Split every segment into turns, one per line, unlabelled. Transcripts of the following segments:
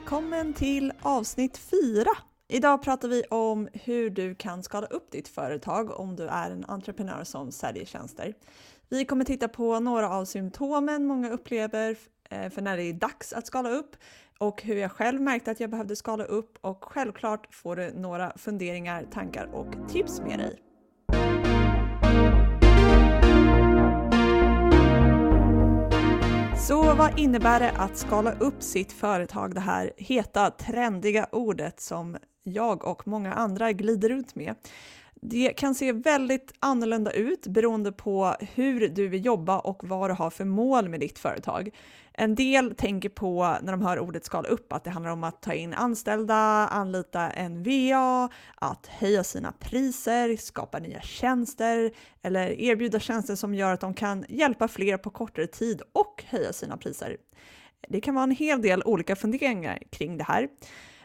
Välkommen till avsnitt 4! Idag pratar vi om hur du kan skala upp ditt företag om du är en entreprenör som säljer tjänster. Vi kommer titta på några av symptomen många upplever eh, för när det är dags att skala upp och hur jag själv märkte att jag behövde skala upp och självklart får du några funderingar, tankar och tips med dig. Så vad innebär det att skala upp sitt företag, det här heta, trendiga ordet som jag och många andra glider runt med? Det kan se väldigt annorlunda ut beroende på hur du vill jobba och vad du har för mål med ditt företag. En del tänker på när de hör ordet skala upp att det handlar om att ta in anställda, anlita en VA, att höja sina priser, skapa nya tjänster eller erbjuda tjänster som gör att de kan hjälpa fler på kortare tid och höja sina priser. Det kan vara en hel del olika funderingar kring det här.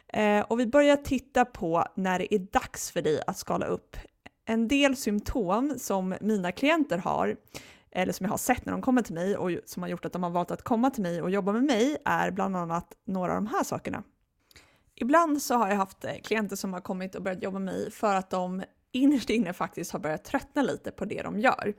Eh, och vi börjar titta på när det är dags för dig att skala upp. En del symptom som mina klienter har, eller som jag har sett när de kommer till mig och som har gjort att de har valt att komma till mig och jobba med mig, är bland annat några av de här sakerna. Ibland så har jag haft eh, klienter som har kommit och börjat jobba med mig för att de innerst inne faktiskt har börjat tröttna lite på det de gör.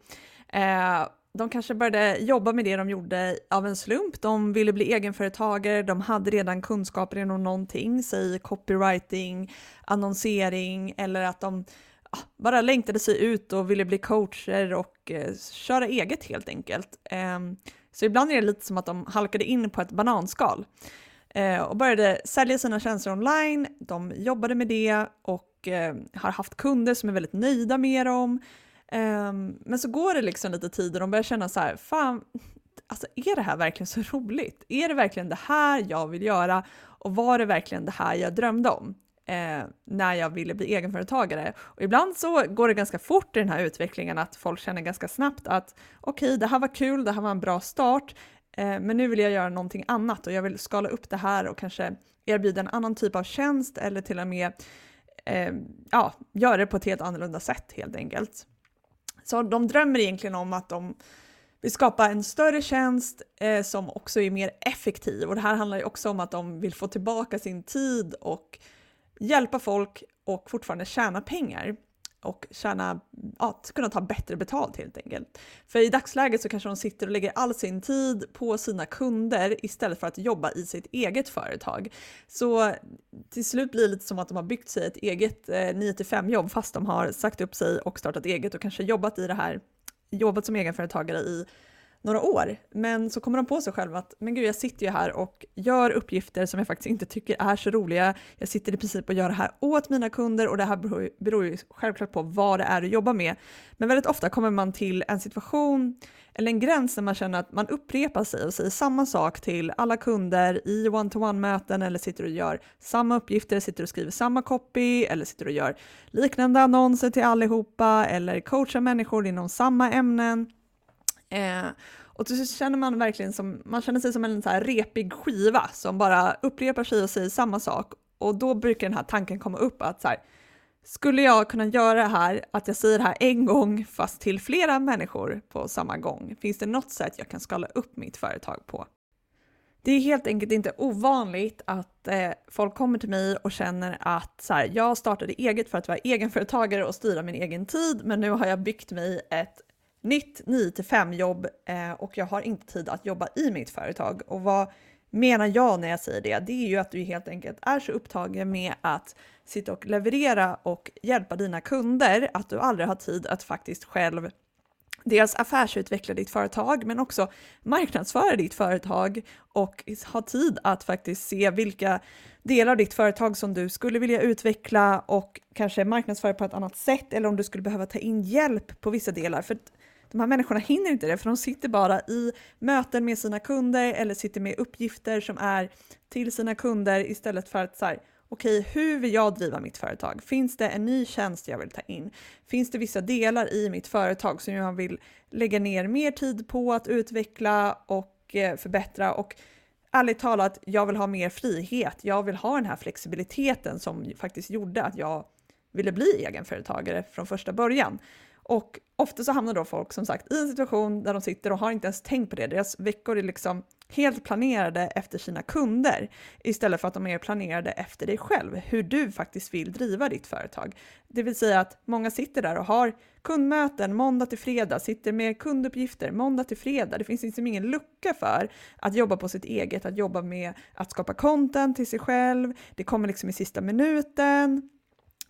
Eh, de kanske började jobba med det de gjorde av en slump. De ville bli egenföretagare, de hade redan kunskaper inom någonting, säg copywriting, annonsering eller att de Ah, bara längtade sig ut och ville bli coacher och eh, köra eget helt enkelt. Eh, så ibland är det lite som att de halkade in på ett bananskal eh, och började sälja sina tjänster online. De jobbade med det och eh, har haft kunder som är väldigt nöjda med dem ehm, men så går det liksom lite tid och de börjar känna så här, fan, alltså är det här verkligen så roligt? Är det verkligen det här jag vill göra? Och var det verkligen det här jag drömde om? Eh, när jag ville bli egenföretagare. Och ibland så går det ganska fort i den här utvecklingen att folk känner ganska snabbt att okej, okay, det här var kul, det här var en bra start, eh, men nu vill jag göra någonting annat och jag vill skala upp det här och kanske erbjuda en annan typ av tjänst eller till och med eh, ja, göra det på ett helt annorlunda sätt helt enkelt. Så de drömmer egentligen om att de vill skapa en större tjänst eh, som också är mer effektiv. Och det här handlar ju också om att de vill få tillbaka sin tid och hjälpa folk och fortfarande tjäna pengar och tjäna, ja, kunna ta bättre betalt helt enkelt. För i dagsläget så kanske de sitter och lägger all sin tid på sina kunder istället för att jobba i sitt eget företag. Så till slut blir det lite som att de har byggt sig ett eget eh, 9-5 jobb fast de har sagt upp sig och startat eget och kanske jobbat i det här jobbat som egenföretagare i några år. Men så kommer de på sig själva att men gud, jag sitter ju här och gör uppgifter som jag faktiskt inte tycker är så roliga. Jag sitter i princip och gör det här åt mina kunder och det här beror, beror ju självklart på vad det är du jobbar med. Men väldigt ofta kommer man till en situation eller en gräns där man känner att man upprepar sig och säger samma sak till alla kunder i one-to-one-möten eller sitter och gör samma uppgifter, sitter och skriver samma copy eller sitter och gör liknande annonser till allihopa eller coachar människor inom samma ämnen. Eh, och så känner man verkligen som, man känner sig som en så här repig skiva som bara upprepar sig och säger samma sak. Och då brukar den här tanken komma upp att så här, skulle jag kunna göra det här, att jag säger det här en gång fast till flera människor på samma gång? Finns det något sätt jag kan skala upp mitt företag på? Det är helt enkelt inte ovanligt att eh, folk kommer till mig och känner att så här, jag startade eget för att vara egenföretagare och styra min egen tid, men nu har jag byggt mig ett nytt 9-5 jobb eh, och jag har inte tid att jobba i mitt företag. Och vad menar jag när jag säger det? Det är ju att du helt enkelt är så upptagen med att sitta och leverera och hjälpa dina kunder att du aldrig har tid att faktiskt själv dels affärsutveckla ditt företag men också marknadsföra ditt företag och ha tid att faktiskt se vilka delar av ditt företag som du skulle vilja utveckla och kanske marknadsföra på ett annat sätt eller om du skulle behöva ta in hjälp på vissa delar. För de här människorna hinner inte det för de sitter bara i möten med sina kunder eller sitter med uppgifter som är till sina kunder istället för att så här, okej, okay, hur vill jag driva mitt företag? Finns det en ny tjänst jag vill ta in? Finns det vissa delar i mitt företag som jag vill lägga ner mer tid på att utveckla och eh, förbättra? Och ärligt talat, jag vill ha mer frihet. Jag vill ha den här flexibiliteten som faktiskt gjorde att jag ville bli egenföretagare från första början. Och ofta så hamnar då folk som sagt i en situation där de sitter och har inte ens tänkt på det. Deras veckor är liksom helt planerade efter sina kunder istället för att de är planerade efter dig själv, hur du faktiskt vill driva ditt företag. Det vill säga att många sitter där och har kundmöten måndag till fredag, sitter med kunduppgifter måndag till fredag. Det finns liksom ingen lucka för att jobba på sitt eget, att jobba med att skapa content till sig själv. Det kommer liksom i sista minuten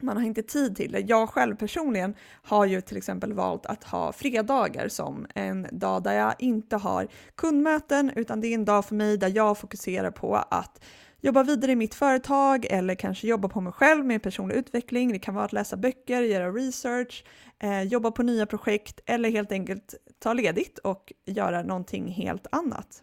man har inte tid till det. Jag själv personligen har ju till exempel valt att ha fredagar som en dag där jag inte har kundmöten, utan det är en dag för mig där jag fokuserar på att jobba vidare i mitt företag eller kanske jobba på mig själv med personlig utveckling. Det kan vara att läsa böcker, göra research, eh, jobba på nya projekt eller helt enkelt ta ledigt och göra någonting helt annat.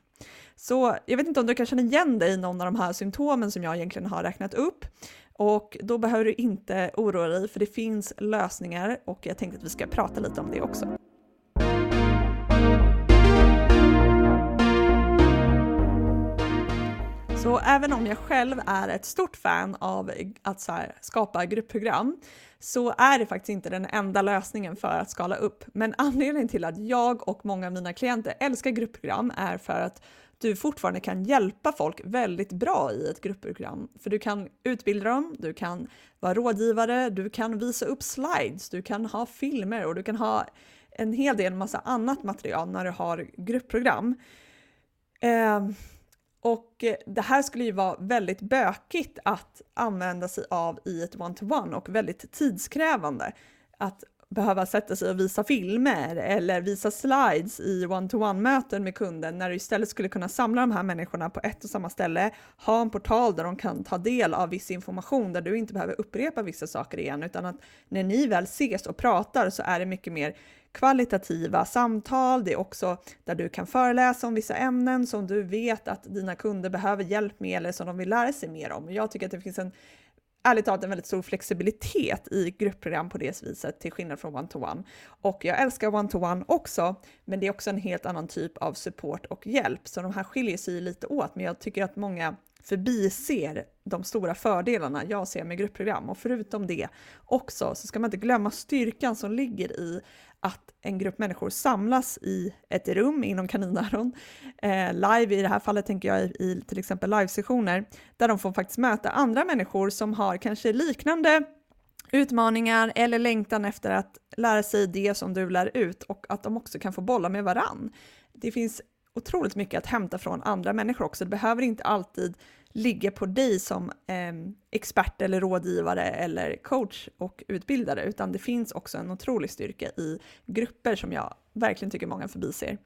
Så jag vet inte om du kan känna igen dig i någon av de här symptomen som jag egentligen har räknat upp. Och då behöver du inte oroa dig för det finns lösningar och jag tänkte att vi ska prata lite om det också. Så även om jag själv är ett stort fan av att här, skapa gruppprogram så är det faktiskt inte den enda lösningen för att skala upp. Men anledningen till att jag och många av mina klienter älskar gruppprogram är för att du fortfarande kan hjälpa folk väldigt bra i ett gruppprogram. För du kan utbilda dem, du kan vara rådgivare, du kan visa upp slides, du kan ha filmer och du kan ha en hel del massa annat material när du har gruppprogram. Eh, och det här skulle ju vara väldigt bökigt att använda sig av i ett one-to-one -one och väldigt tidskrävande. Att behöva sätta sig och visa filmer eller visa slides i one-to-one-möten med kunden när du istället skulle kunna samla de här människorna på ett och samma ställe, ha en portal där de kan ta del av viss information där du inte behöver upprepa vissa saker igen utan att när ni väl ses och pratar så är det mycket mer kvalitativa samtal. Det är också där du kan föreläsa om vissa ämnen som du vet att dina kunder behöver hjälp med eller som de vill lära sig mer om. Jag tycker att det finns en ärligt talat en väldigt stor flexibilitet i gruppprogram på det viset till skillnad från one-to-one. Och jag älskar one-to-one också, men det är också en helt annan typ av support och hjälp, så de här skiljer sig lite åt, men jag tycker att många förbiser de stora fördelarna jag ser med gruppprogram och förutom det också så ska man inte glömma styrkan som ligger i att en grupp människor samlas i ett rum inom kaninöron, eh, live i det här fallet tänker jag i, i till exempel livesessioner, där de får faktiskt möta andra människor som har kanske liknande utmaningar eller längtan efter att lära sig det som du lär ut och att de också kan få bolla med varann. Det finns otroligt mycket att hämta från andra människor också. Det behöver inte alltid ligga på dig som eh, expert eller rådgivare eller coach och utbildare, utan det finns också en otrolig styrka i grupper som jag verkligen tycker många förbiser.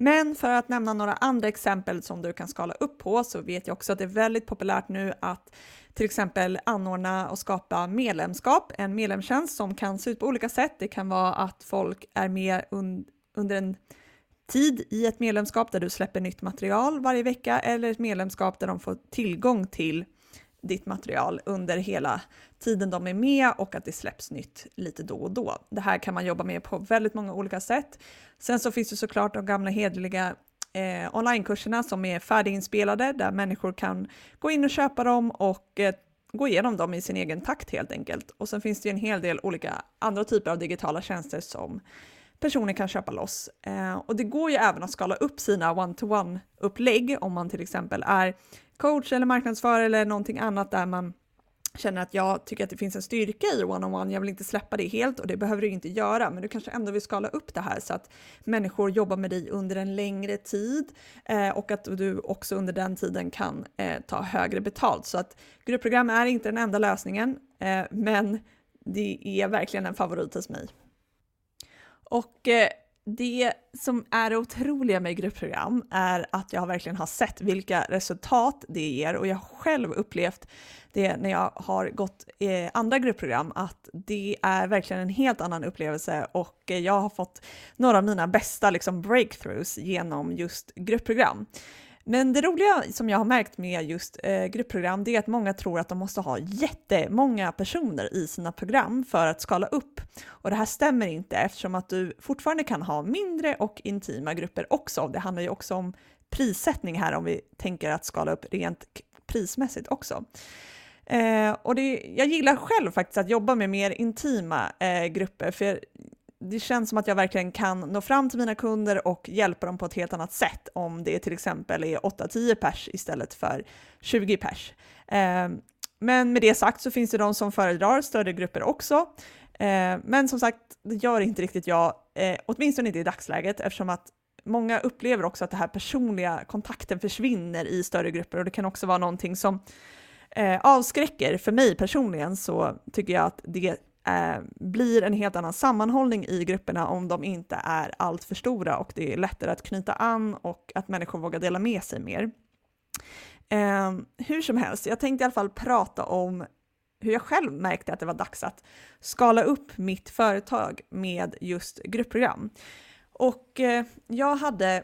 Men för att nämna några andra exempel som du kan skala upp på så vet jag också att det är väldigt populärt nu att till exempel anordna och skapa medlemskap, en medlemstjänst som kan se ut på olika sätt. Det kan vara att folk är med un under en tid i ett medlemskap där du släpper nytt material varje vecka eller ett medlemskap där de får tillgång till ditt material under hela tiden de är med och att det släpps nytt lite då och då. Det här kan man jobba med på väldigt många olika sätt. Sen så finns det såklart de gamla hederliga eh, onlinekurserna som är färdiginspelade där människor kan gå in och köpa dem och eh, gå igenom dem i sin egen takt helt enkelt. Och sen finns det ju en hel del olika andra typer av digitala tjänster som personer kan köpa loss. Eh, och det går ju även att skala upp sina one-to-one-upplägg om man till exempel är coach eller marknadsförare eller någonting annat där man känner att jag tycker att det finns en styrka i one-on-one, jag vill inte släppa det helt och det behöver du inte göra, men du kanske ändå vill skala upp det här så att människor jobbar med dig under en längre tid eh, och att du också under den tiden kan eh, ta högre betalt. Så att gruppprogram är inte den enda lösningen, eh, men det är verkligen en favorit hos mig. Och eh, det som är det otroliga med gruppprogram är att jag verkligen har sett vilka resultat det ger och jag har själv upplevt det när jag har gått eh, andra gruppprogram att det är verkligen en helt annan upplevelse och eh, jag har fått några av mina bästa liksom, breakthroughs genom just gruppprogram. Men det roliga som jag har märkt med just eh, gruppprogram det är att många tror att de måste ha jättemånga personer i sina program för att skala upp. Och det här stämmer inte eftersom att du fortfarande kan ha mindre och intima grupper också. Det handlar ju också om prissättning här om vi tänker att skala upp rent prismässigt också. Eh, och det, jag gillar själv faktiskt att jobba med mer intima eh, grupper, för det känns som att jag verkligen kan nå fram till mina kunder och hjälpa dem på ett helt annat sätt om det till exempel är 8-10 pers istället för 20 pers. Eh, men med det sagt så finns det de som föredrar större grupper också. Eh, men som sagt, det gör inte riktigt jag, eh, åtminstone inte i dagsläget eftersom att många upplever också att den här personliga kontakten försvinner i större grupper och det kan också vara någonting som eh, avskräcker. För mig personligen så tycker jag att det eh, blir en helt annan sammanhållning i grupperna om de inte är allt för stora och det är lättare att knyta an och att människor vågar dela med sig mer. Eh, hur som helst, jag tänkte i alla fall prata om hur jag själv märkte att det var dags att skala upp mitt företag med just gruppprogram. Och eh, jag hade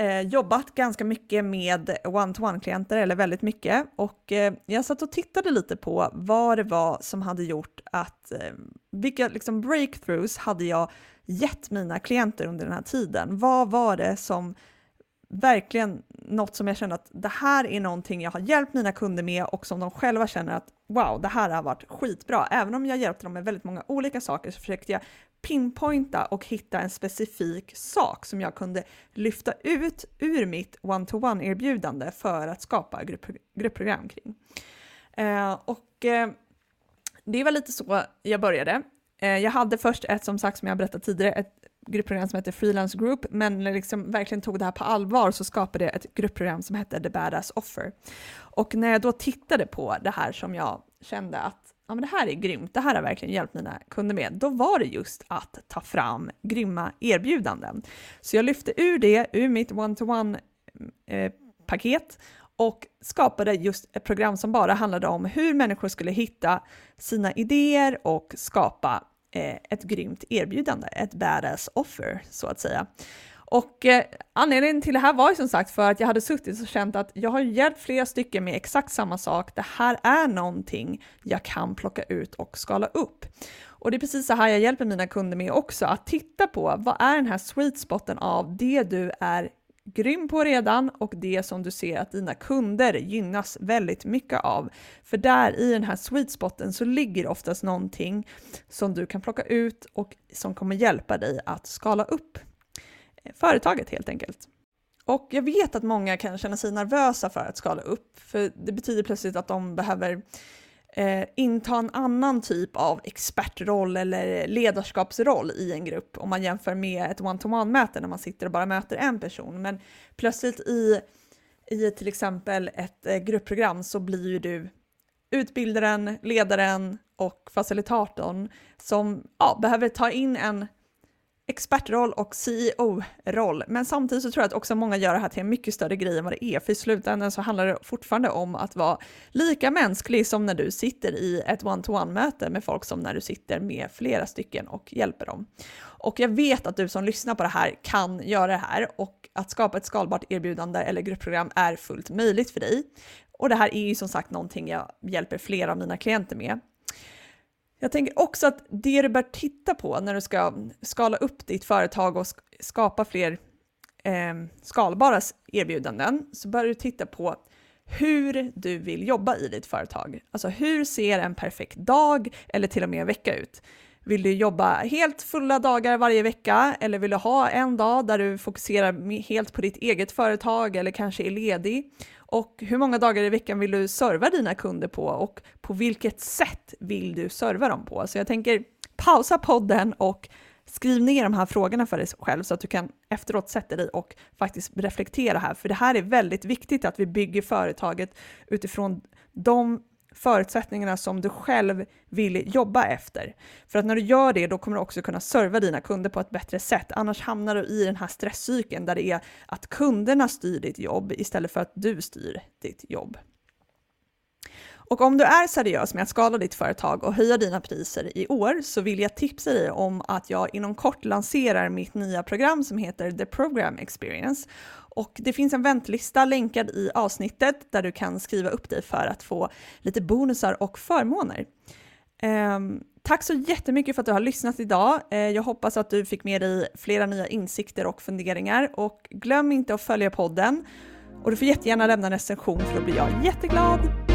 eh, jobbat ganska mycket med one-to-one-klienter, eller väldigt mycket, och eh, jag satt och tittade lite på vad det var som hade gjort att, eh, vilka liksom breakthroughs hade jag gett mina klienter under den här tiden? Vad var det som verkligen något som jag känner att det här är någonting jag har hjälpt mina kunder med och som de själva känner att wow, det här har varit skitbra. Även om jag hjälpte dem med väldigt många olika saker så försökte jag pinpointa och hitta en specifik sak som jag kunde lyfta ut ur mitt one-to-one erbjudande för att skapa grupp, gruppprogram kring. Eh, och eh, det var lite så jag började. Eh, jag hade först ett, som sagt, som jag berättade tidigare, ett gruppprogram som heter Freelance Group, men när jag liksom verkligen tog det här på allvar så skapade jag ett gruppprogram som hette The Badass Offer. Och när jag då tittade på det här som jag kände att ja, men det här är grymt, det här har verkligen hjälpt mina kunder med, då var det just att ta fram grymma erbjudanden. Så jag lyfte ur det, ur mitt one-to-one-paket eh, och skapade just ett program som bara handlade om hur människor skulle hitta sina idéer och skapa eh, ett grymt erbjudande, ett badass offer så att säga. Och eh, anledningen till det här var ju som sagt för att jag hade suttit och känt att jag har hjälpt flera stycken med exakt samma sak. Det här är någonting jag kan plocka ut och skala upp. Och det är precis så här jag hjälper mina kunder med också, att titta på vad är den här sweet spoten av det du är grym på redan och det som du ser att dina kunder gynnas väldigt mycket av. För där i den här sweet spoten så ligger oftast någonting som du kan plocka ut och som kommer hjälpa dig att skala upp företaget helt enkelt. Och jag vet att många kan känna sig nervösa för att skala upp, för det betyder plötsligt att de behöver eh, inta en annan typ av expertroll eller ledarskapsroll i en grupp om man jämför med ett one-to-one-möte när man sitter och bara möter en person. Men plötsligt i, i till exempel ett eh, gruppprogram så blir ju du utbildaren, ledaren och facilitatorn som ja, behöver ta in en expertroll och CEO-roll. Men samtidigt så tror jag att också många gör det här till en mycket större grej än vad det är, för i slutändan så handlar det fortfarande om att vara lika mänsklig som när du sitter i ett one-to-one-möte med folk som när du sitter med flera stycken och hjälper dem. Och jag vet att du som lyssnar på det här kan göra det här och att skapa ett skalbart erbjudande eller gruppprogram är fullt möjligt för dig. Och det här är ju som sagt någonting jag hjälper flera av mina klienter med. Jag tänker också att det du bör titta på när du ska skala upp ditt företag och skapa fler eh, skalbara erbjudanden, så bör du titta på hur du vill jobba i ditt företag. Alltså hur ser en perfekt dag eller till och med en vecka ut? Vill du jobba helt fulla dagar varje vecka eller vill du ha en dag där du fokuserar helt på ditt eget företag eller kanske är ledig? Och hur många dagar i veckan vill du serva dina kunder på och på vilket sätt vill du serva dem på? Så jag tänker pausa podden och skriv ner de här frågorna för dig själv så att du kan efteråt sätta dig och faktiskt reflektera här. För det här är väldigt viktigt att vi bygger företaget utifrån de förutsättningarna som du själv vill jobba efter. För att när du gör det, då kommer du också kunna serva dina kunder på ett bättre sätt. Annars hamnar du i den här stresscykeln där det är att kunderna styr ditt jobb istället för att du styr ditt jobb. Och om du är seriös med att skala ditt företag och höja dina priser i år så vill jag tipsa dig om att jag inom kort lanserar mitt nya program som heter The Program Experience. Och det finns en väntlista länkad i avsnittet där du kan skriva upp dig för att få lite bonusar och förmåner. Um, tack så jättemycket för att du har lyssnat idag. Uh, jag hoppas att du fick med dig flera nya insikter och funderingar och glöm inte att följa podden och du får jättegärna lämna en recension för då blir jag jätteglad.